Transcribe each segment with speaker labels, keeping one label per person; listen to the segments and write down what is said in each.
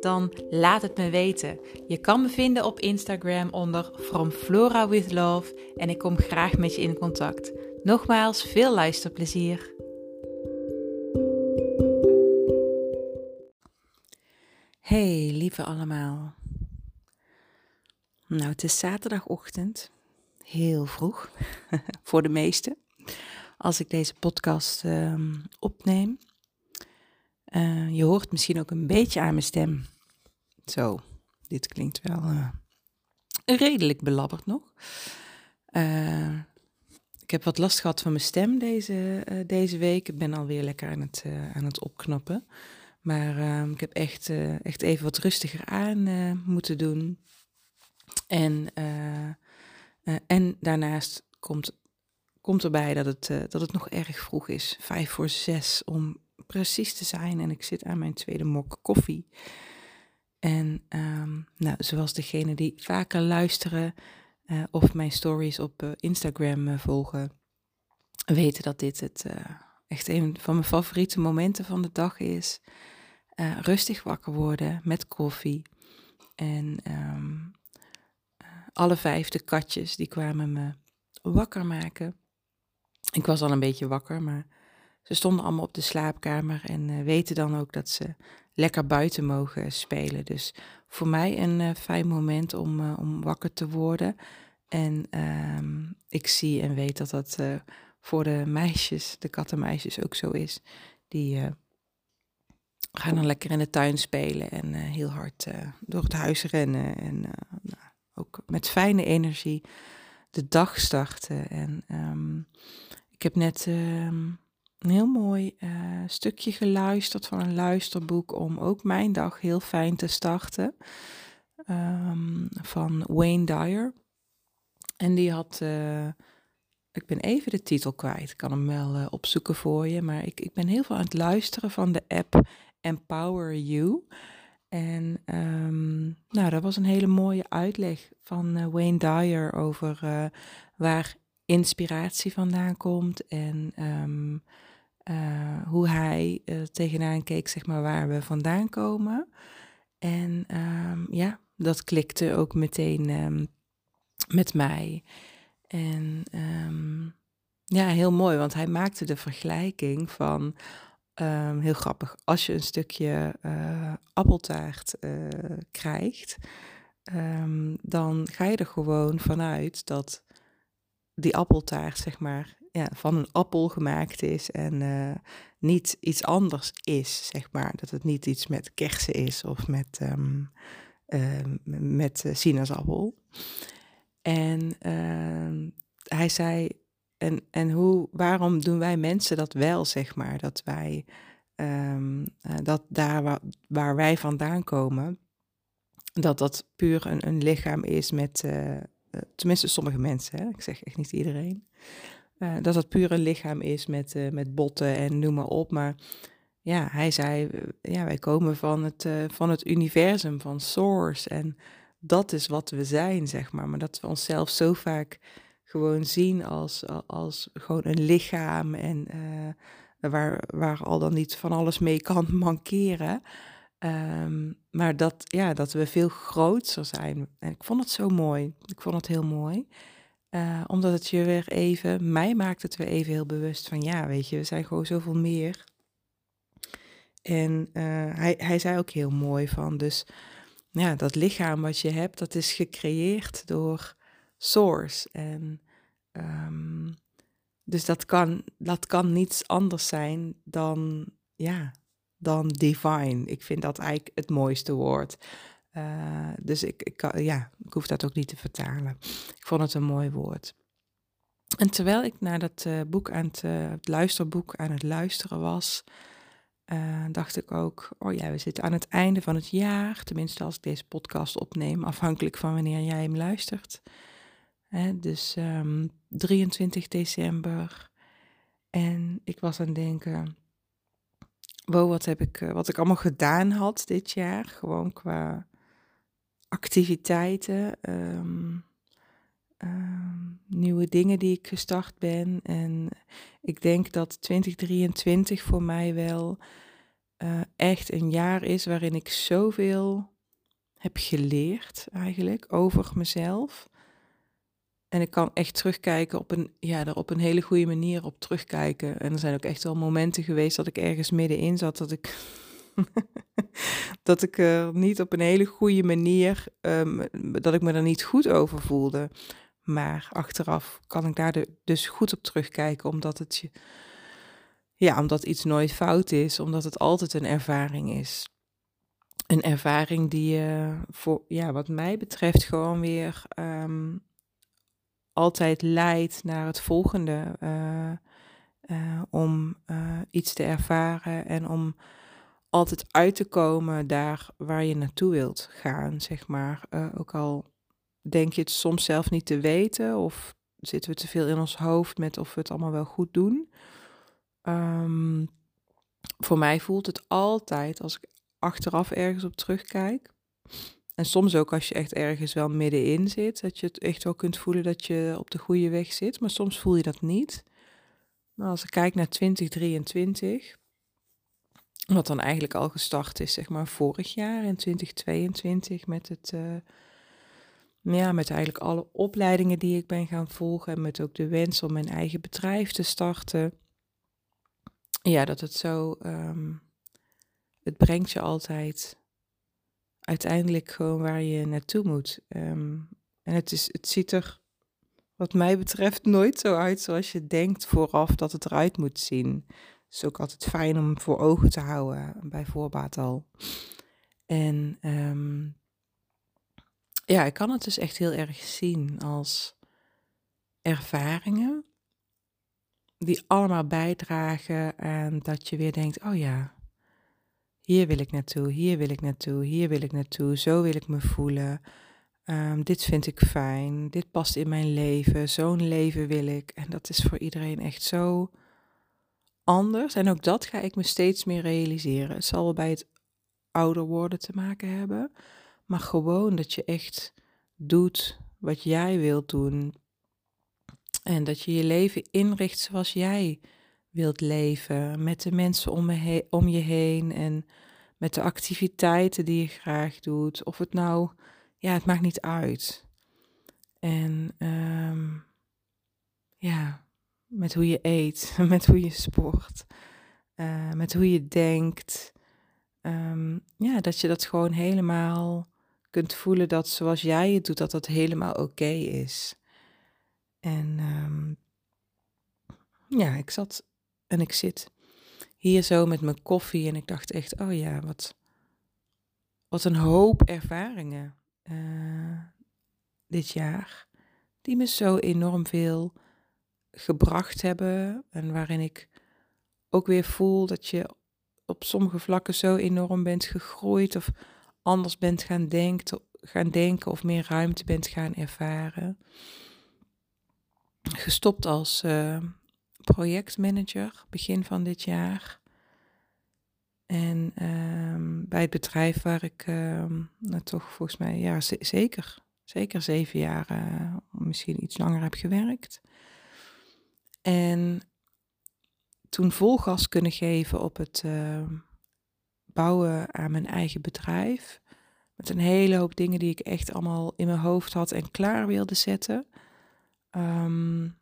Speaker 1: Dan laat het me weten. Je kan me vinden op Instagram onder From Flora with Love en ik kom graag met je in contact. Nogmaals, veel luisterplezier. Hey, lieve allemaal. Nou, het is zaterdagochtend, heel vroeg voor de meesten, als ik deze podcast ehm, opneem. Uh, je hoort misschien ook een beetje aan mijn stem. Zo, dit klinkt wel uh, redelijk belabberd nog. Uh, ik heb wat last gehad van mijn stem deze, deze week. Ik ben alweer lekker aan het, aan het opknappen. Maar ik heb echt, echt even wat rustiger aan moeten doen. En, en daarnaast komt, komt erbij dat het, dat het nog erg vroeg is. Vijf voor zes om precies te zijn. En ik zit aan mijn tweede mok koffie. En um, nou, zoals degene die vaker luisteren uh, of mijn stories op uh, Instagram uh, volgen, weten dat dit het echt een van mijn favoriete momenten van de dag is. rustig wakker worden met koffie. En um, alle vijf de katjes die kwamen me wakker maken. Ik was al een beetje wakker, maar ze stonden allemaal op de slaapkamer en uh, weten dan ook dat ze lekker buiten mogen spelen. Dus voor mij een uh, fijn moment om, uh, om wakker te worden. En ehm, ik zie en weet dat dat voor de meisjes, de kattenmeisjes ook zo is. Die gaan dan lekker in de tuin spelen en heel hard door het huis rennen. En nou, ook met fijne energie de dag starten. En um, ik heb net... Ehm, een heel mooi uh, stukje geluisterd van een luisterboek om ook mijn dag heel fijn te starten. Um, van Wayne Dyer. En die had, uh, ik ben even de titel kwijt, ik kan hem wel uh, opzoeken voor je, maar ik, ik ben heel veel aan het luisteren van de app Empower You. En um, nou, dat was een hele mooie uitleg van Wayne Dyer over waar inspiratie vandaan komt en uh, hoe hij uh, tegenaan keek, zeg maar, waar we vandaan komen. En um, ja, dat klikte ook meteen um, met mij. En um, ja, heel mooi, want hij maakte de vergelijking van, heel grappig, als je een stukje uh, appeltaart krijgt, dan ga je er gewoon vanuit dat die appeltaart, zeg maar, van een appel gemaakt is en uh, niet iets anders is, zeg maar. Dat het niet iets met kersen is of met, um, uh, met uh, sinaasappel. En ehm, hij zei, en, en hoe, waarom doen wij mensen dat wel, zeg maar? Dat wij, um, dat daar waar, waar, wij vandaan komen, dat dat puur een, een lichaam is met, tenminste sommige mensen, hè? ik zeg echt niet iedereen. Uh, dat puur een lichaam is met, uh, met botten en noem maar op. Maar ja, hij zei, eh, ja, wij komen van het, van het universum, van source. En dat is wat we zijn, zeg maar. Maar dat we onszelf zo vaak gewoon zien als, als gewoon een lichaam en waar, waar al dan niet van alles mee kan mankeren. Um, maar dat, ja, dat we veel groter zijn. En ik vond het zo mooi. Ik vond het heel mooi. Uh, omdat het je weer even, mij maakt het weer even heel bewust van ja, weet je, we zijn gewoon zoveel meer. En uh, hij, hij zei ook heel mooi van, dus ja, dat lichaam wat je hebt, dat is gecreëerd door Source. En um, dus dat kan, dat kan niets anders zijn dan, ja, dan divine. Ik vind dat eigenlijk het mooiste woord. Uh, dus ik, ik, ja, ik hoef dat ook niet te vertalen. Ik vond het een mooi woord. En terwijl ik naar dat uh, boek aan het, uh, het, luisterboek aan het luisteren was, dacht ik ook, oh ja, we zitten aan het einde van het jaar, tenminste als ik deze podcast opneem, afhankelijk van wanneer jij hem luistert. Hè, dus 23 ehm, december. En ik was aan het denken, wow, wat heb ik, wat ik allemaal gedaan had dit jaar. Gewoon qua activiteiten. Um, Ehm, nieuwe dingen die ik gestart ben. En ik denk dat 2023 voor mij wel uh, echt een jaar is waarin ik zoveel heb geleerd eigenlijk over mezelf. En ik kan echt terugkijken op een, ja, er op een hele goede manier op terugkijken. En er zijn ook echt wel momenten geweest dat ik ergens middenin zat, dat ik, dat ik er niet op een hele goede manier, um, dat ik me er niet goed over voelde. Maar achteraf kan ik daar dus goed op terugkijken, omdat het je, ja, omdat iets nooit fout is, omdat het altijd een ervaring is. Een ervaring die je voor, ja, wat mij betreft, gewoon weer ehm, altijd leidt naar het volgende. Uh, om iets te ervaren en om altijd uit te komen daar waar je naartoe wilt gaan, zeg maar. ook al denk je het soms zelf niet te weten of zitten we te veel in ons hoofd met of we het allemaal wel goed doen. Um, voor mij voelt het altijd als ik achteraf ergens op terugkijk. En soms ook als je echt ergens wel middenin zit, dat je het echt wel kunt voelen dat je op de goede weg zit. Maar soms voel je dat niet. Maar als ik kijk naar 2023, wat dan eigenlijk al gestart is, zeg maar vorig jaar in 2022 met het uh, ja, met eigenlijk alle opleidingen die ik ben gaan volgen en met ook de wens om mijn eigen bedrijf te starten. Ja, dat het zo, ehm, het brengt je altijd uiteindelijk gewoon waar je naartoe moet. Ehm, en het, is, het ziet er, wat mij betreft, nooit zo uit zoals je denkt vooraf dat het eruit moet zien. Is ook altijd fijn om voor ogen te houden, bij voorbaat al. En um, ja, ik kan het dus echt heel erg zien als ervaringen die allemaal bijdragen aan dat je weer denkt, oh ja, hier wil ik naartoe, hier wil ik naartoe, hier wil ik naartoe, zo wil ik me voelen. Um, dit vind ik fijn, dit past in mijn leven, zo'n leven wil ik. En dat is voor iedereen echt zo anders. En ook dat ga ik me steeds meer realiseren. Het zal wel bij het ouder worden te maken hebben. Maar gewoon dat je echt doet wat jij wilt doen. En dat je je leven inricht zoals jij wilt leven. Met de mensen om, je heen en met de activiteiten die je graag doet. Of het nou, ja, het maakt niet uit. En um, ja, met hoe je eet, met hoe je sport, uh, met hoe je denkt. Um, ja, dat je dat gewoon helemaal kunt voelen dat zoals jij het doet, dat dat helemaal oké is. En um, ja, ik zat en ik zit hier zo met mijn koffie en ik dacht echt, oh ja, wat, wat een hoop ervaringen uh, dit jaar, die me zo enorm veel gebracht hebben en waarin ik ook weer voel dat je op sommige vlakken zo enorm bent gegroeid of anders bent gaan denken, gaan denken of meer ruimte bent gaan ervaren. Gestopt als uh, projectmanager begin van dit jaar. En uh, bij het bedrijf waar ik uh, nou, toch volgens mij, ja, zeker, zeker zeven jaar, uh, misschien iets langer heb gewerkt. En toen vol gas kunnen geven op het ehm, bouwen aan mijn eigen bedrijf. Met een hele hoop dingen die ik echt allemaal in mijn hoofd had en klaar wilde zetten. Um,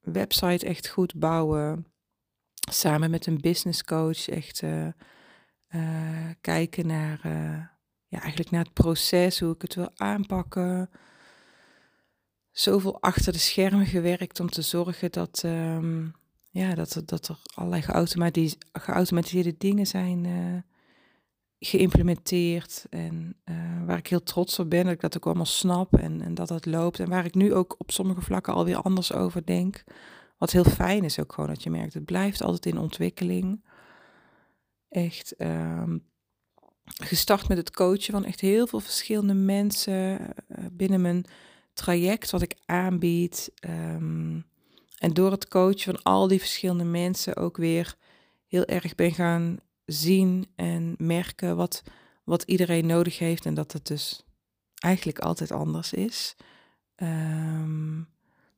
Speaker 1: website echt goed bouwen. Samen met een business coach echt uh, uh, kijken naar, uh, ja, eigenlijk naar het proces, hoe ik het wil aanpakken. Zoveel achter de schermen gewerkt om te zorgen dat, um, ja, dat, dat er allerlei geautomatiseerde dingen zijn geïmplementeerd en uh, waar ik heel trots op ben, dat ik dat ook allemaal snap en, en dat dat loopt. En waar ik nu ook op sommige vlakken alweer anders over denk. Wat heel fijn is ook gewoon dat je merkt, het blijft altijd in ontwikkeling. Echt um, gestart met het coachen van echt heel veel verschillende mensen uh, binnen mijn traject wat ik aanbied. Ehm, en door het coachen van al die verschillende mensen ook weer heel erg ben gaan zien en merken wat, wat iedereen nodig heeft. En dat het dus eigenlijk altijd anders is. Ehm,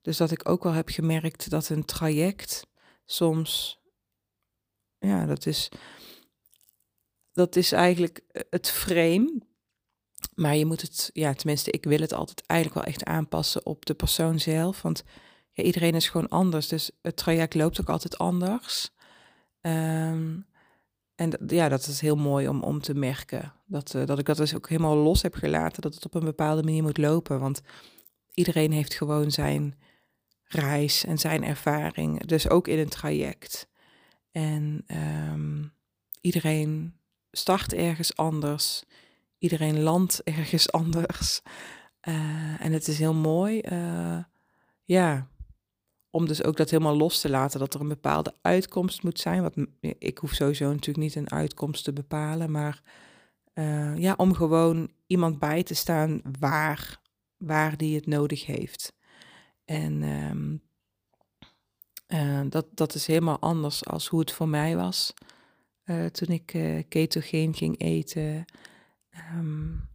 Speaker 1: dus dat ik ook wel heb gemerkt dat een traject soms, ja, dat is, dat is eigenlijk het frame. Maar je moet het, ja, tenminste, ik wil het altijd eigenlijk wel echt aanpassen op de persoon zelf. Want ja, iedereen is gewoon anders. Dus het traject loopt ook altijd anders. Ehm, en ja, dat is heel mooi om, om te merken. Dat, uh, dat ik dat dus ook helemaal los heb gelaten. Dat het op een bepaalde manier moet lopen. Want iedereen heeft gewoon zijn reis en zijn ervaring. Dus ook in een traject. En um, iedereen start ergens anders. Iedereen landt ergens anders. Uh, en het is heel mooi. Uh, ja, om dus ook dat helemaal los te laten, dat er een bepaalde uitkomst moet zijn. Wat, ik hoef sowieso natuurlijk niet een uitkomst te bepalen, maar uh, ja, om gewoon iemand bij te staan waar, waar die het nodig heeft. En uh, dat, dat is helemaal anders als hoe het voor mij was toen ik ketogeen ging eten. Um,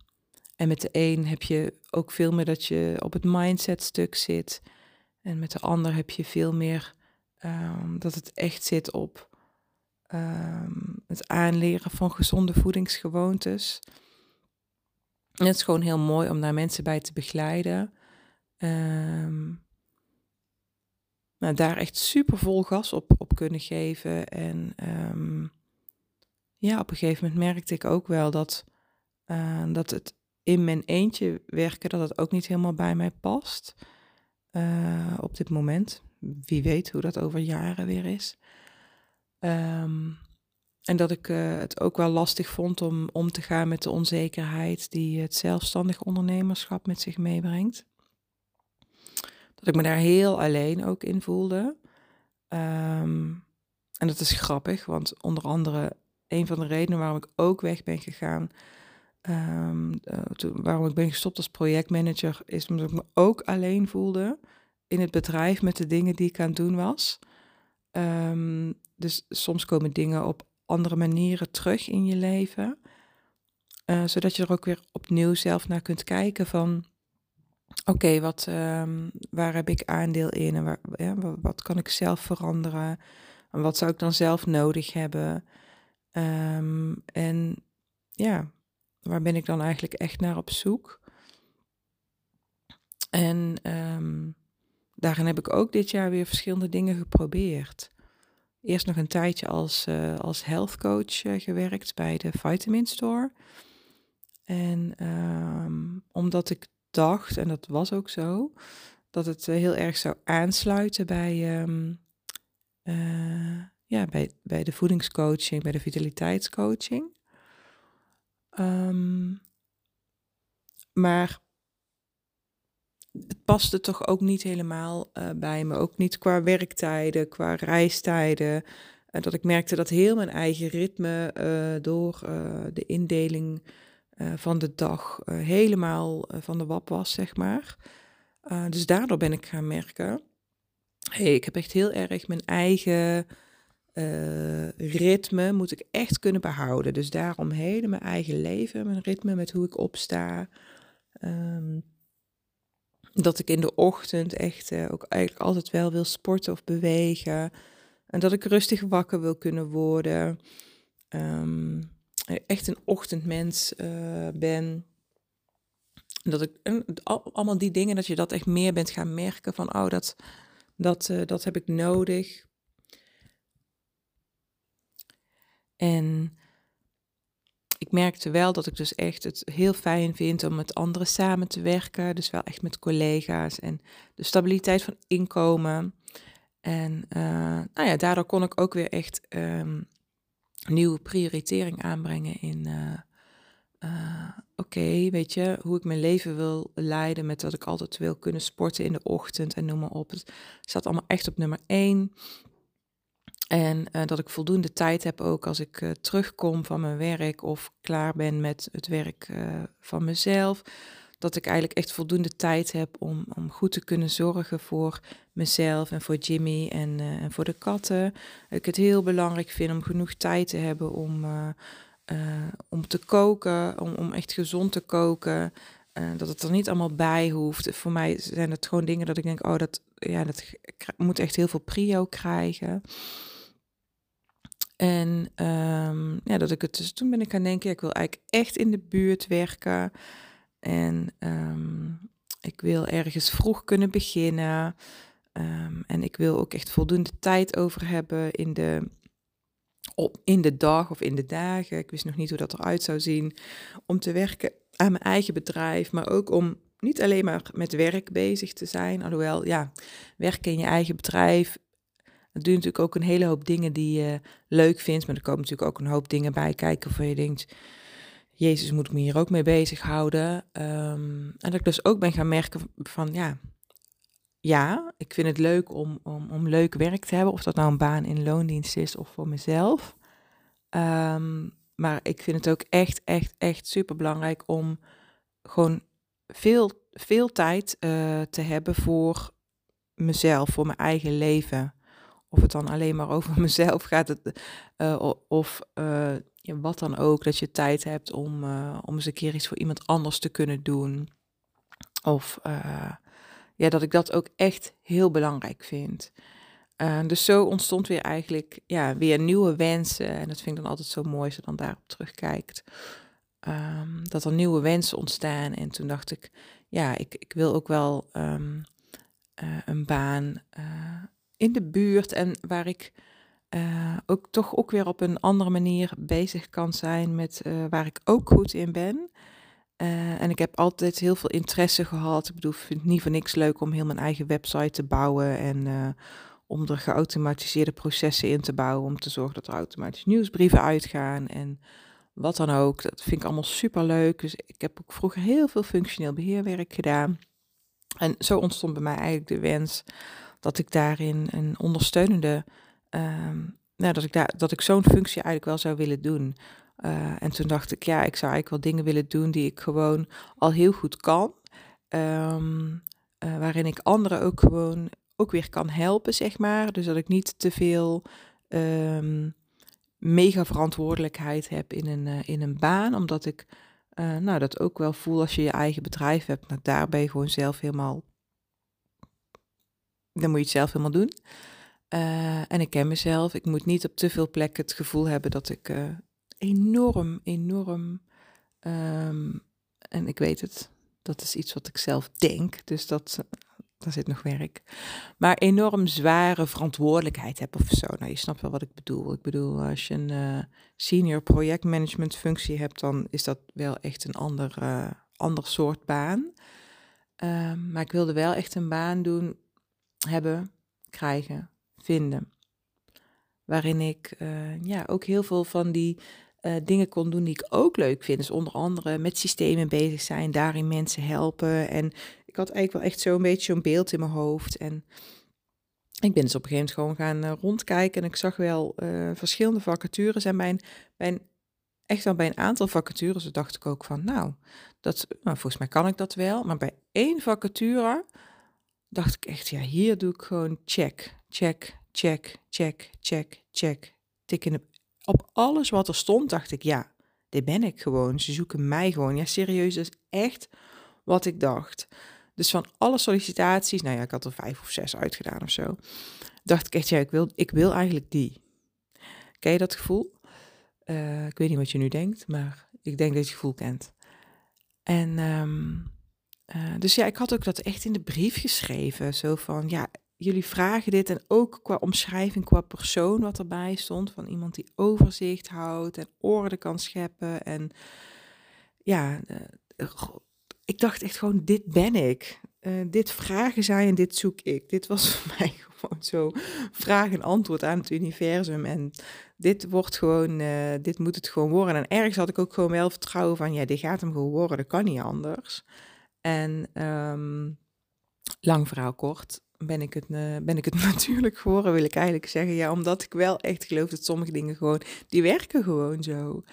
Speaker 1: en met de een heb je ook veel meer dat je op het mindset stuk zit. En met de ander heb je veel meer um, dat het echt zit op um, het aanleren van gezonde voedingsgewoontes. En het is gewoon heel mooi om daar mensen bij te begeleiden. Um, nou, daar echt super vol gas op, op kunnen geven. En ja, op een gegeven moment merkte ik ook wel dat, uh, dat het in mijn eentje werken, dat het ook niet helemaal bij mij past uh, op dit moment. Wie weet hoe dat over jaren weer is. Um, en dat ik uh, het ook wel lastig vond om om te gaan met de onzekerheid die het zelfstandig ondernemerschap met zich meebrengt. Dat ik me daar heel alleen ook in voelde. Um, en dat is grappig, want onder andere een van de redenen waarom ik ook weg ben gegaan, Um, uh, waarom ik ben gestopt als projectmanager is omdat ik me ook alleen voelde in het bedrijf met de dingen die ik aan het doen was. Um, dus soms komen dingen op andere manieren terug in je leven. Uh, zodat je er ook weer opnieuw zelf naar kunt kijken van... Oké, wat, um, waar heb ik aandeel in en wat kan ik zelf veranderen? En wat zou ik dan zelf nodig hebben? En ja, waar ben ik dan eigenlijk echt naar op zoek? En um, daarin heb ik ook dit jaar weer verschillende dingen geprobeerd. Eerst nog een tijdje als, uh, als health coach uh, gewerkt bij de Vitamin Store. En um, omdat ik dacht, en dat was ook zo, dat het uh, heel erg zou aansluiten bij, um, ja, bij, bij de voedingscoaching, bij de vitaliteitscoaching. Um, maar het paste toch ook niet helemaal uh, bij me. Ook niet qua werktijden, qua reistijden. Uh, dat ik merkte dat heel mijn eigen ritme uh, door de indeling van de dag helemaal van de wap was, zeg maar. dus daardoor ben ik gaan merken, hey, ik heb echt heel erg mijn eigen uh, ritme moet ik echt kunnen behouden. Dus daarom hele mijn eigen leven, mijn ritme met hoe ik opsta. Um, dat ik in de ochtend echt uh, ook eigenlijk altijd wel wil sporten of bewegen. En dat ik rustig wakker wil kunnen worden. Um, echt een ochtendmens uh, ben. Dat ik allemaal die dingen, dat je dat echt meer bent gaan merken van, oh, dat, dat, dat heb ik nodig. En ik merkte wel dat ik dus echt het heel fijn vind om met anderen samen te werken. Dus wel echt met collega's en de stabiliteit van inkomen. En uh, nou ja, daardoor kon ik ook weer echt um, nieuwe prioritering aanbrengen in... Uh, uh, Oké, weet je, hoe ik mijn leven wil leiden met dat ik altijd wil kunnen sporten in de ochtend en noem maar op. Het staat allemaal echt op nummer één. En uh, dat ik voldoende tijd heb ook als ik uh, terugkom van mijn werk of klaar ben met het werk uh, van mezelf. dat ik eigenlijk echt voldoende tijd heb om, om goed te kunnen zorgen voor mezelf en voor Jimmy en, en voor de katten. Ik het heel belangrijk vind om genoeg tijd te hebben om, om te koken, om, om echt gezond te koken. Dat het er niet allemaal bij hoeft. Voor mij zijn het gewoon dingen dat ik denk, oh, dat, ja, dat moet echt heel veel prio krijgen. En um, ja, dat ik het dus toen ben ik gaan denken, ik wil eigenlijk echt in de buurt werken. En um, ik wil ergens vroeg kunnen beginnen. Um, en ik wil ook echt voldoende tijd over hebben in de, op, in de dag of in de dagen. Ik wist nog niet hoe dat eruit zou zien. Om te werken aan mijn eigen bedrijf, maar ook om niet alleen maar met werk bezig te zijn. Alhoewel, ja, werken in je eigen bedrijf het doet natuurlijk ook een hele hoop dingen die je leuk vindt. Maar er komen natuurlijk ook een hoop dingen bij kijken waarvan je denkt... Jezus, moet ik me hier ook mee bezighouden? Um, en dat ik dus ook ben gaan merken van, ja... Ja, ik vind het leuk om, om, om leuk werk te hebben. Of dat nou een baan in loondienst is of voor mezelf. Um, maar ik vind het ook echt, echt, echt super belangrijk om gewoon veel, veel tijd uh, te hebben voor mezelf, voor mijn eigen leven. Of het dan alleen maar over mezelf gaat, uh, of uh, ja, wat dan ook, dat je tijd hebt om, om eens een keer iets voor iemand anders te kunnen doen. Of ja, dat ik dat ook echt heel belangrijk vind. Dus zo ontstond weer eigenlijk ja, weer nieuwe wensen. En dat vind ik dan altijd zo mooi als je dan daarop terugkijkt. Um, dat er nieuwe wensen ontstaan. En toen dacht ik, ja, ik, ik wil ook wel um, een baan in de buurt en waar ik uh, ook toch ook weer op een andere manier bezig kan zijn met waar ik ook goed in ben. En ik heb altijd heel veel interesse gehad. Ik bedoel, ik vind het niet voor niks leuk om heel mijn eigen website te bouwen en om er geautomatiseerde processen in te bouwen om te zorgen dat er automatisch nieuwsbrieven uitgaan en wat dan ook. Dat vind ik allemaal super leuk. Dus ik heb ook vroeger heel veel functioneel beheerwerk gedaan. En zo ontstond bij mij eigenlijk de wens dat ik daarin een ondersteunende, um, nou, dat ik, daar, dat ik zo'n functie eigenlijk wel zou willen doen. Uh, en toen dacht ik, ja, ik zou eigenlijk wel dingen willen doen die ik gewoon al heel goed kan. Um, uh, waarin ik anderen ook gewoon ook weer kan helpen, zeg maar. Dus dat ik niet te veel um, mega verantwoordelijkheid heb in een, uh, in een baan. Omdat ik nou, dat ook wel voel als je je eigen bedrijf hebt. Nou, daar ben je gewoon zelf helemaal dan moet je het zelf helemaal doen. Uh, en ik ken mezelf. Ik moet niet op te veel plekken het gevoel hebben dat ik enorm, enorm. Um, en ik weet het, dat is iets wat ik zelf denk. Dus dat, daar zit nog werk. Maar enorm zware verantwoordelijkheid heb of zo. Nou, je snapt wel wat ik bedoel. Ik bedoel, als je een uh, senior projectmanagement functie hebt, dan is dat wel echt een ander, ander soort baan. Ehm, maar ik wilde wel echt een baan doen hebben, krijgen, vinden. Waarin ik uh, ja, ook heel veel van die uh, dingen kon doen die ik ook leuk vind. Dus onder andere met systemen bezig zijn, daarin mensen helpen. En ik had eigenlijk wel echt zo'n beetje zo'n beeld in mijn hoofd. En ik ben dus op een gegeven moment gewoon gaan uh, rondkijken. En ik zag wel verschillende vacatures. En bij een, echt wel bij een aantal vacatures dacht ik ook van, nou, dat, nou, volgens mij kan ik dat wel. Maar bij één vacature dacht ik echt, ja, hier doe ik gewoon check, check, check, check, check, check. Tik in op alles wat er stond, dacht ik, ja, dit ben ik gewoon. Ze zoeken mij gewoon. Ja, serieus, dat is echt wat ik dacht. Dus van alle sollicitaties, nou ja, ik had er vijf of zes uitgedaan of zo, dacht ik echt, ja, ik wil, ik wil eigenlijk die. Ken je dat gevoel? Uh, ik weet niet wat je nu denkt, maar ik denk dat je het gevoel kent. En um, uh, dus ja, ik had ook dat echt in de brief geschreven. Zo van, ja, jullie vragen dit. En ook qua omschrijving, qua persoon wat erbij stond. Van iemand die overzicht houdt en orde kan scheppen. En ja, uh, ik dacht echt gewoon, dit ben ik. Uh, dit vragen zij en dit zoek ik. Dit was voor mij gewoon zo vraag en antwoord aan het universum. En dit wordt gewoon, dit moet het gewoon worden. En ergens had ik ook gewoon wel vertrouwen van, ja, dit gaat hem gewoon worden. Dat kan niet anders. En um, lang verhaal kort, ben ik, het, uh, ben ik het natuurlijk geworden, wil ik eigenlijk zeggen. Ja, omdat ik wel echt geloof dat sommige dingen gewoon, die werken gewoon zo.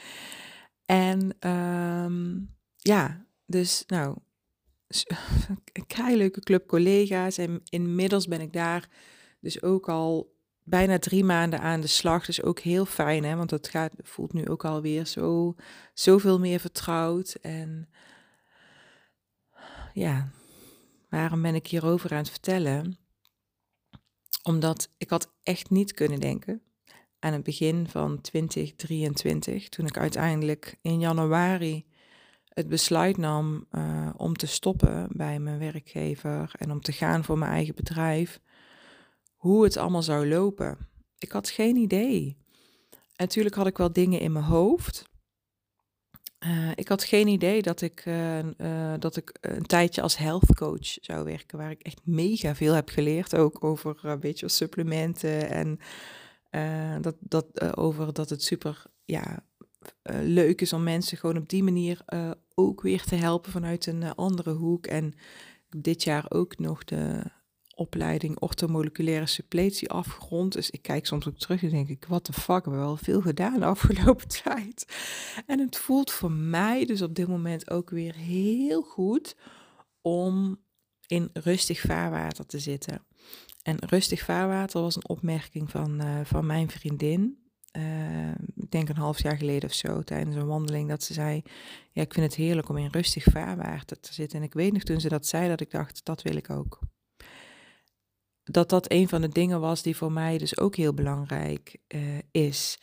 Speaker 1: En um, ja, dus nou, een kei leuke club collega's. En inmiddels ben ik daar dus ook al bijna drie maanden aan de slag. Dus ook heel fijn, hè? want het gaat, voelt nu ook alweer zo, zoveel meer vertrouwd. En ja, waarom ben ik hierover aan het vertellen? Omdat ik had echt niet kunnen denken aan het begin van 2023, toen ik uiteindelijk in januari het besluit nam uh, om te stoppen bij mijn werkgever en om te gaan voor mijn eigen bedrijf, hoe het allemaal zou lopen. Ik had geen idee. Natuurlijk had ik wel dingen in mijn hoofd. Uh, ik had geen idee dat ik, uh, uh, dat ik een tijdje als health coach zou werken, waar ik echt mega veel heb geleerd, ook over een beetje supplementen en dat, dat, over dat het super ja, leuk is om mensen gewoon op die manier ook weer te helpen vanuit een andere hoek. En dit jaar ook nog de opleiding orthomoleculaire suppletie afgerond. Dus ik kijk soms ook terug en denk ik, wat de fuck, we hebben wel veel gedaan de afgelopen tijd. En het voelt voor mij dus op dit moment ook weer heel goed om in rustig vaarwater te zitten. En rustig vaarwater was een opmerking van, uh, van mijn vriendin. Uh, ik denk een half jaar geleden of zo, tijdens een wandeling, dat ze zei: Ja, ik vind het heerlijk om in rustig vaarwater te zitten. En ik weet nog toen ze dat zei, dat ik dacht: Dat wil ik ook dat dat een van de dingen was die voor mij dus ook heel belangrijk uh, is.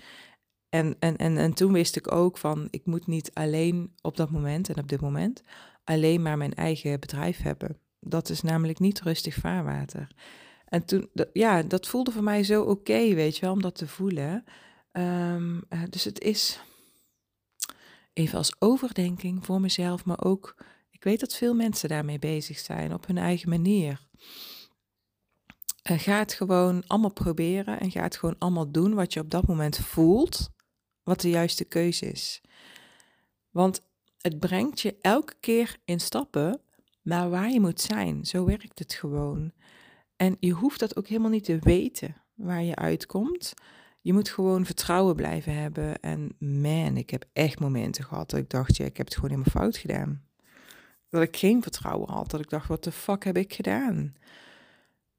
Speaker 1: En, en, en, en toen wist ik ook van, ik moet niet alleen op dat moment en op dit moment alleen maar mijn eigen bedrijf hebben. Dat is namelijk niet rustig vaarwater. En toen, ja, dat voelde voor mij zo oké, weet je wel, om dat te voelen. Um, uh, dus het is even als overdenking voor mezelf, maar ook, ik weet dat veel mensen daarmee bezig zijn op hun eigen manier. Uh, ga het gewoon allemaal proberen en ga het gewoon allemaal doen wat je op dat moment voelt, wat de juiste keuze is. Want het brengt je elke keer in stappen naar waar je moet zijn. Zo werkt het gewoon. En je hoeft dat ook helemaal niet te weten waar je uitkomt. Je moet gewoon vertrouwen blijven hebben. En man, ik heb echt momenten gehad dat ik dacht, ja, ik heb het gewoon helemaal fout gedaan. Dat ik geen vertrouwen had. Dat ik dacht, wat de fuck heb ik gedaan?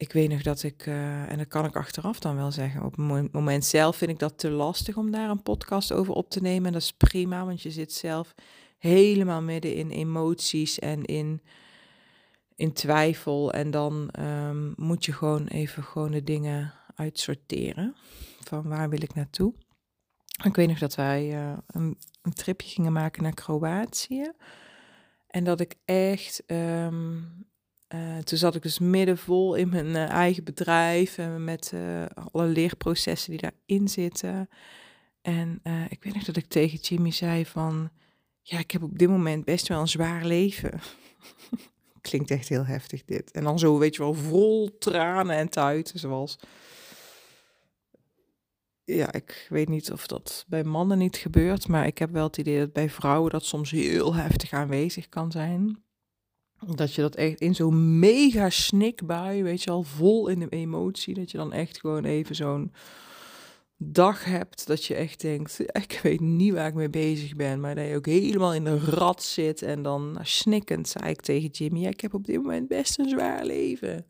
Speaker 1: Ik weet nog dat ik, uh, en dat kan ik achteraf dan wel zeggen, op het moment zelf vind ik dat te lastig om daar een podcast over op te nemen. En dat is prima, want je zit zelf helemaal midden in emoties en in, in twijfel. En dan um, moet je gewoon even gewoon de dingen uitsorteren. Van waar wil ik naartoe? Ik weet nog dat wij uh, een, een, tripje gingen maken naar Kroatië. En dat ik echt um, uh, toen zat ik dus middenvol in mijn uh, eigen bedrijf en met uh, alle leerprocessen die daarin zitten. En ik weet nog dat ik tegen Jimmy zei van, ja, ik heb op dit moment best wel een zwaar leven. Klinkt echt heel heftig dit. En dan zo, weet je wel, vol tranen en tuiten, zoals... Ja, ik weet niet of dat bij mannen niet gebeurt, maar ik heb wel het idee dat bij vrouwen dat soms heel heftig aanwezig kan zijn. Dat je dat echt in zo'n mega snikbui, weet je al, vol in de emotie, dat je dan echt gewoon even zo'n dag hebt dat je echt denkt, ik weet niet waar ik mee bezig ben, maar dat je ook helemaal in de rat zit en dan nou, snikkend zei ik tegen Jimmy, ik heb op dit moment best een zwaar leven.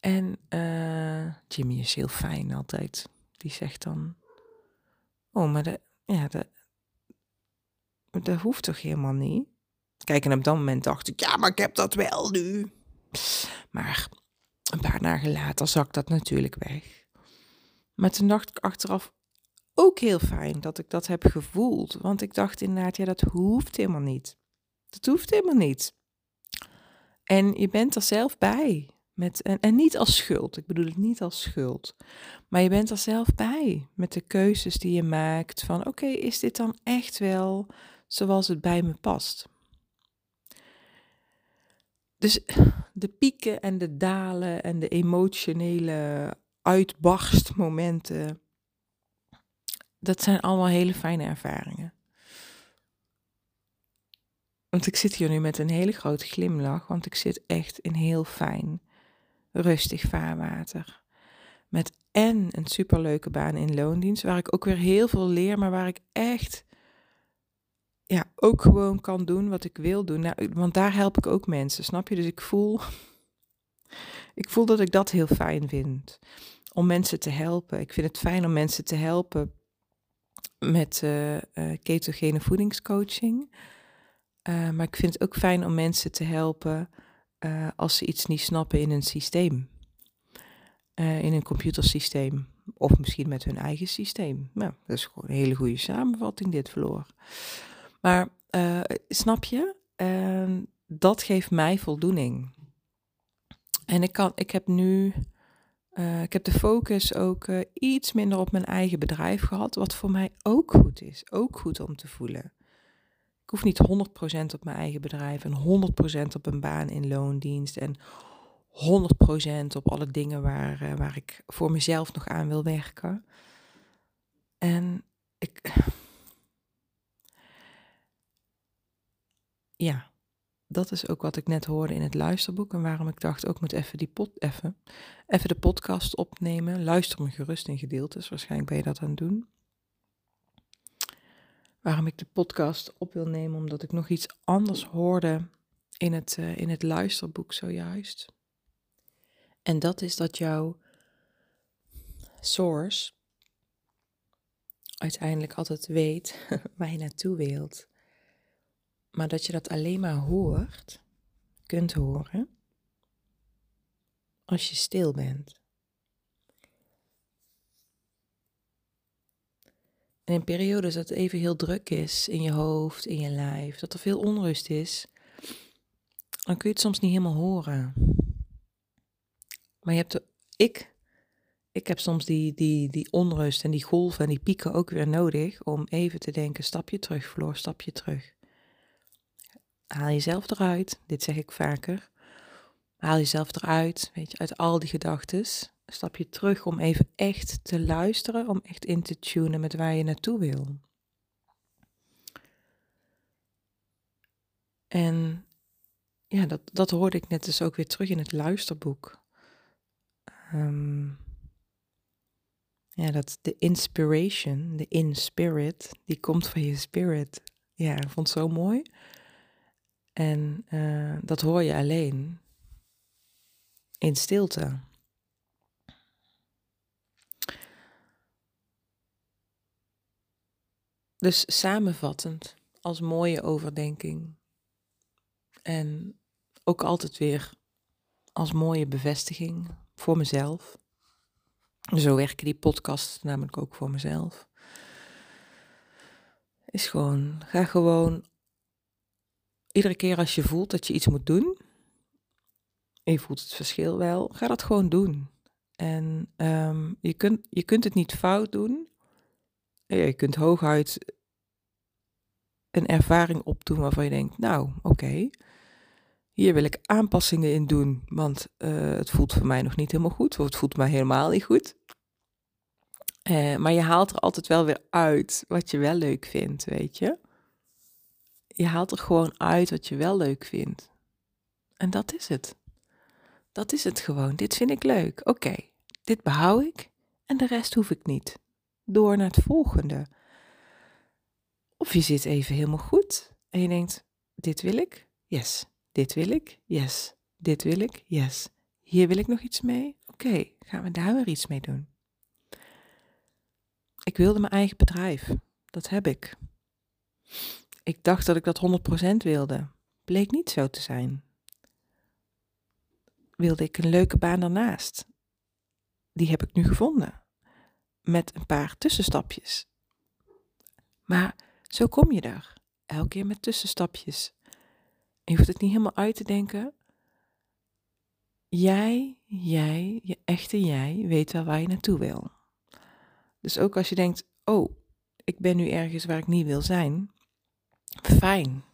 Speaker 1: En uh, Jimmy is heel fijn altijd. Die zegt dan, oh, maar dat, ja, dat, dat hoeft toch helemaal niet? Kijk, en op dat moment dacht ik, ja, maar ik heb dat wel nu. Maar een paar dagen later zak dat natuurlijk weg. Maar toen dacht ik achteraf ook heel fijn dat ik dat heb gevoeld. Want ik dacht inderdaad, ja, dat hoeft helemaal niet. Dat hoeft helemaal niet. En je bent er zelf bij. Met, en, en niet als schuld. Ik bedoel het niet als schuld. Maar je bent er zelf bij. Met de keuzes die je maakt. Van oké, is dit dan echt wel zoals het bij me past? Dus de pieken en de dalen en de emotionele uitbarstmomenten, dat zijn allemaal hele fijne ervaringen. Want ik zit hier nu met een hele grote glimlach, want ik zit echt in heel fijn, rustig vaarwater. Met en een superleuke baan in loondienst, waar ik ook weer heel veel leer, maar waar ik echt ja, ook gewoon kan doen wat ik wil doen. Nou, want daar help ik ook mensen, snap je? Dus ik voel, ik voel dat ik dat heel fijn vind. Om mensen te helpen. Ik vind het fijn om mensen te helpen met uh, ketogene voedingscoaching. Uh, maar ik vind het ook fijn om mensen te helpen als ze iets niet snappen in een systeem. in een computersysteem. Of misschien met hun eigen systeem. Nou, dat is gewoon een hele goede samenvatting, dit verloor. Maar uh, snap je? Dat geeft mij voldoening. En ik, kan, ik heb nu, uh, ik heb de focus ook uh, iets minder op mijn eigen bedrijf gehad, wat voor mij ook goed is. Ook goed om te voelen. Ik hoef niet 100% op mijn eigen bedrijf en 100% op een baan in loondienst en 100% op alle dingen waar, waar ik voor mezelf nog aan wil werken. En ik, ja, dat is ook wat ik net hoorde in het luisterboek. En waarom ik dacht, ook moet even, die pot, even, even de podcast opnemen. Luister me gerust in gedeeltes. Waarschijnlijk ben je dat aan het doen. Waarom ik de podcast op wil nemen, omdat ik nog iets anders hoorde in het, uh, in het luisterboek zojuist. En dat is dat jouw source uiteindelijk altijd weet waar je naartoe wilt maar dat je dat alleen maar hoort, kunt horen, als je stil bent. En in periodes dat het even heel druk is in je hoofd, in je lijf, dat er veel onrust is, dan kun je het soms niet helemaal horen. Maar je hebt de, ik, ik heb soms die, die, die onrust en die golven en die pieken ook weer nodig om even te denken, stapje terug, Floor, stapje terug. Haal jezelf eruit. Dit zeg ik vaker. Haal jezelf eruit, weet je, uit al die gedachten. Stap je terug om even echt te luisteren, om echt in te tunen met waar je naartoe wil. En ja, dat, dat hoorde ik net dus ook weer terug in het luisterboek. Um, ja, dat de inspiration, de in spirit, die komt van je spirit. Ja, ik vond het zo mooi. En uh, dat hoor je alleen in stilte. Dus samenvattend, als mooie overdenking. En ook altijd weer als mooie bevestiging voor mezelf. Zo werken die podcasts namelijk ook voor mezelf. Is gewoon, ga gewoon iedere keer als je voelt dat je iets moet doen, en je voelt het verschil wel, ga dat gewoon doen. En um, je, kunt, je kunt het niet fout doen. Je kunt hooguit een ervaring opdoen waarvan je denkt, nou oké, hier wil ik aanpassingen in doen, want uh, het voelt voor mij nog niet helemaal goed, of het voelt mij helemaal niet goed. Uh, maar je haalt er altijd wel weer uit wat je wel leuk vindt, weet je je haalt er gewoon uit wat je wel leuk vindt. En dat is het. Dat is het gewoon. Dit vind ik leuk. Oké, dit behoud ik en de rest hoef ik niet. Door naar het volgende. Of je zit even helemaal goed en je denkt: dit wil ik, yes. Dit wil ik, yes. Dit wil ik, yes. Hier wil ik nog iets mee. Oké, gaan we daar weer iets mee doen. Ik wilde mijn eigen bedrijf. Dat heb ik. Ik dacht dat ik dat 100% wilde. Bleek niet zo te zijn. Wilde ik een leuke baan daarnaast. Die heb ik nu gevonden. Met een paar tussenstapjes. Maar zo kom je daar. Elke keer met tussenstapjes. En je hoeft het niet helemaal uit te denken. Jij, jij, je echte jij, weet wel waar je naartoe wil. Dus ook als je denkt, oh, ik ben nu ergens waar ik niet wil zijn, Fijn.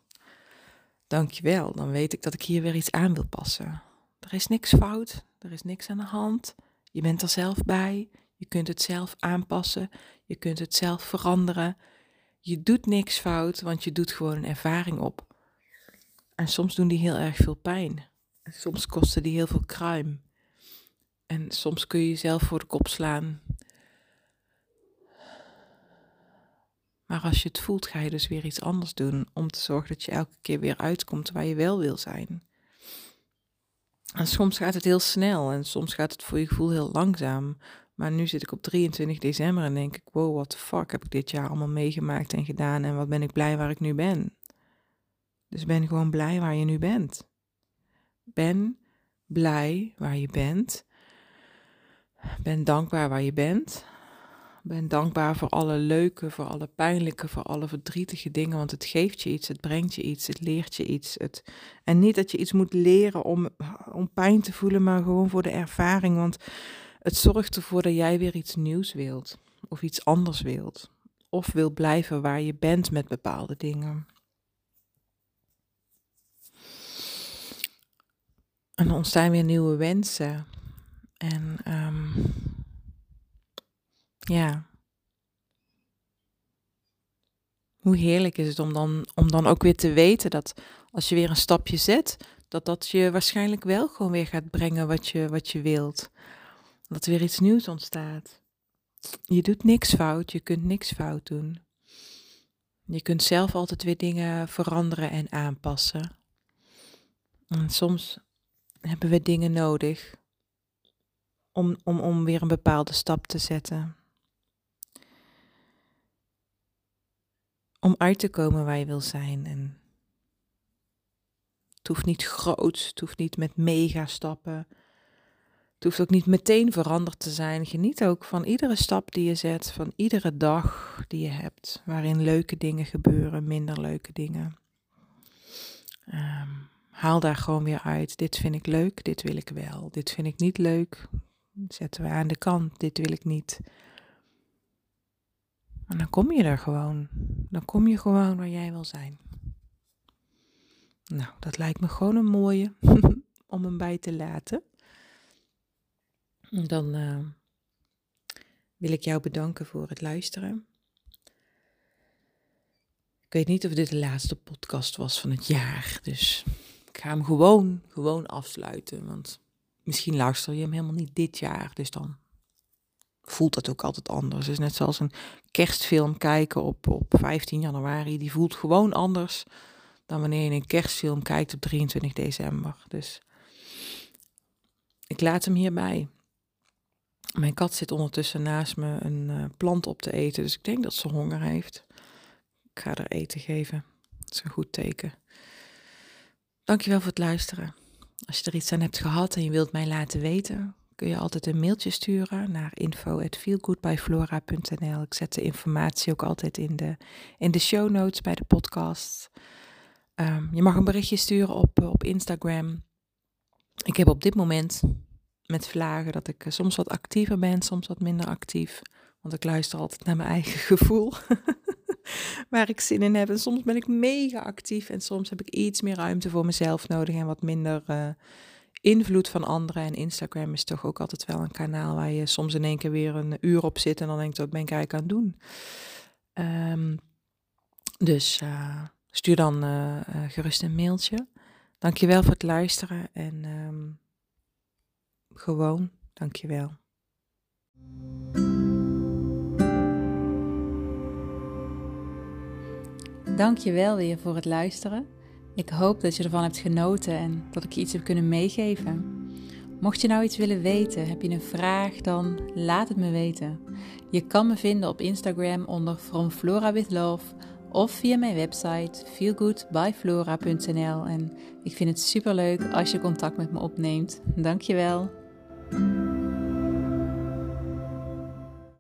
Speaker 1: Dankjewel. Dan weet ik dat ik hier weer iets aan wil passen. Er is niks fout. Er is niks aan de hand. Je bent er zelf bij. Je kunt het zelf aanpassen. Je kunt het zelf veranderen. Je doet niks fout, want je doet gewoon een ervaring op. En soms doen die heel erg veel pijn. En soms kosten die heel veel kruim. En soms kun je jezelf voor de kop slaan. Maar als je het voelt, ga je dus weer iets anders doen om te zorgen dat je elke keer weer uitkomt waar je wel wil zijn. En soms gaat het heel snel en soms gaat het voor je gevoel heel langzaam. Maar nu zit ik op 23 december en denk ik, wow, what the fuck heb ik dit jaar allemaal meegemaakt en gedaan en wat ben ik blij waar ik nu ben. Dus ben gewoon blij waar je nu bent. Ben blij waar je bent. Ben dankbaar waar je bent. Ben dankbaar voor alle leuke, voor alle pijnlijke, voor alle verdrietige dingen, want het geeft je iets, het brengt je iets, het leert je iets. Het... En niet dat je iets moet leren om, om pijn te voelen, maar gewoon voor de ervaring, want het zorgt ervoor dat jij weer iets nieuws wilt of iets anders wilt. Of wil blijven waar je bent met bepaalde dingen. En er ontstaan weer nieuwe wensen. En um, ja. Hoe heerlijk is het om dan, om dan ook weer te weten dat als je weer een stapje zet, dat dat je waarschijnlijk wel gewoon weer gaat brengen wat je, wat je wilt. Dat er weer iets nieuws ontstaat. Je doet niks fout, je kunt niks fout doen. Je kunt zelf altijd weer dingen veranderen en aanpassen. En soms hebben we dingen nodig om, om, om weer een bepaalde stap te zetten. Om uit te komen waar je wil zijn. En het hoeft niet groot, het hoeft niet met mega stappen. Het hoeft ook niet meteen veranderd te zijn. Geniet ook van iedere stap die je zet, van iedere dag die je hebt, waarin leuke dingen gebeuren, minder leuke dingen. Um, haal daar gewoon weer uit. Dit vind ik leuk, dit wil ik wel. Dit vind ik niet leuk, zetten we aan de kant. Dit wil ik niet. En dan kom je er gewoon. Dan kom je gewoon waar jij wil zijn. Nou, dat lijkt me gewoon een mooie om hem bij te laten. Dan uh, wil ik jou bedanken voor het luisteren. Ik weet niet of dit de laatste podcast was van het jaar, dus ik ga hem gewoon, gewoon afsluiten. Want misschien luister je hem helemaal niet dit jaar. Dus dan voelt dat ook altijd anders. Het is net zoals een kerstfilm kijken op, op 15 januari. Die voelt gewoon anders dan wanneer je een kerstfilm kijkt op 23 december. Dus ik laat hem hierbij. Mijn kat zit ondertussen naast me een uh, plant op te eten. Dus ik denk dat ze honger heeft. Ik ga haar eten geven. Dat is een goed teken. Dankjewel voor het luisteren. Als je er iets aan hebt gehad en je wilt mij laten weten, kun je altijd een mailtje sturen naar info.feelgoodbyflora.nl. Ik zet de informatie ook altijd in de, in de show notes bij de podcast. Um, je mag een berichtje sturen op, op Instagram. Ik heb op dit moment met vlagen dat ik soms wat actiever ben, soms wat minder actief. Want ik luister altijd naar mijn eigen gevoel. waar ik zin in heb. En soms ben ik mega actief en soms heb ik iets meer ruimte voor mezelf nodig en wat minder uh, invloed van anderen. En Instagram is toch ook altijd wel een kanaal waar je soms in één keer weer een uur op zit en dan denkt, wat ben ik eigenlijk aan het doen? Um, dus uh, stuur dan uh, gerust een mailtje. Dankjewel voor het luisteren en um, gewoon dankjewel. Dank je wel weer voor het luisteren. Ik hoop dat je ervan hebt genoten en dat ik je iets heb kunnen meegeven. Mocht je nou iets willen weten, heb je een vraag, dan laat het me weten. Je kan me vinden op Instagram onder From Flora with Love of via mijn website feelgoodbyflora.nl. En ik vind het super leuk als je contact met me opneemt. Dankjewel.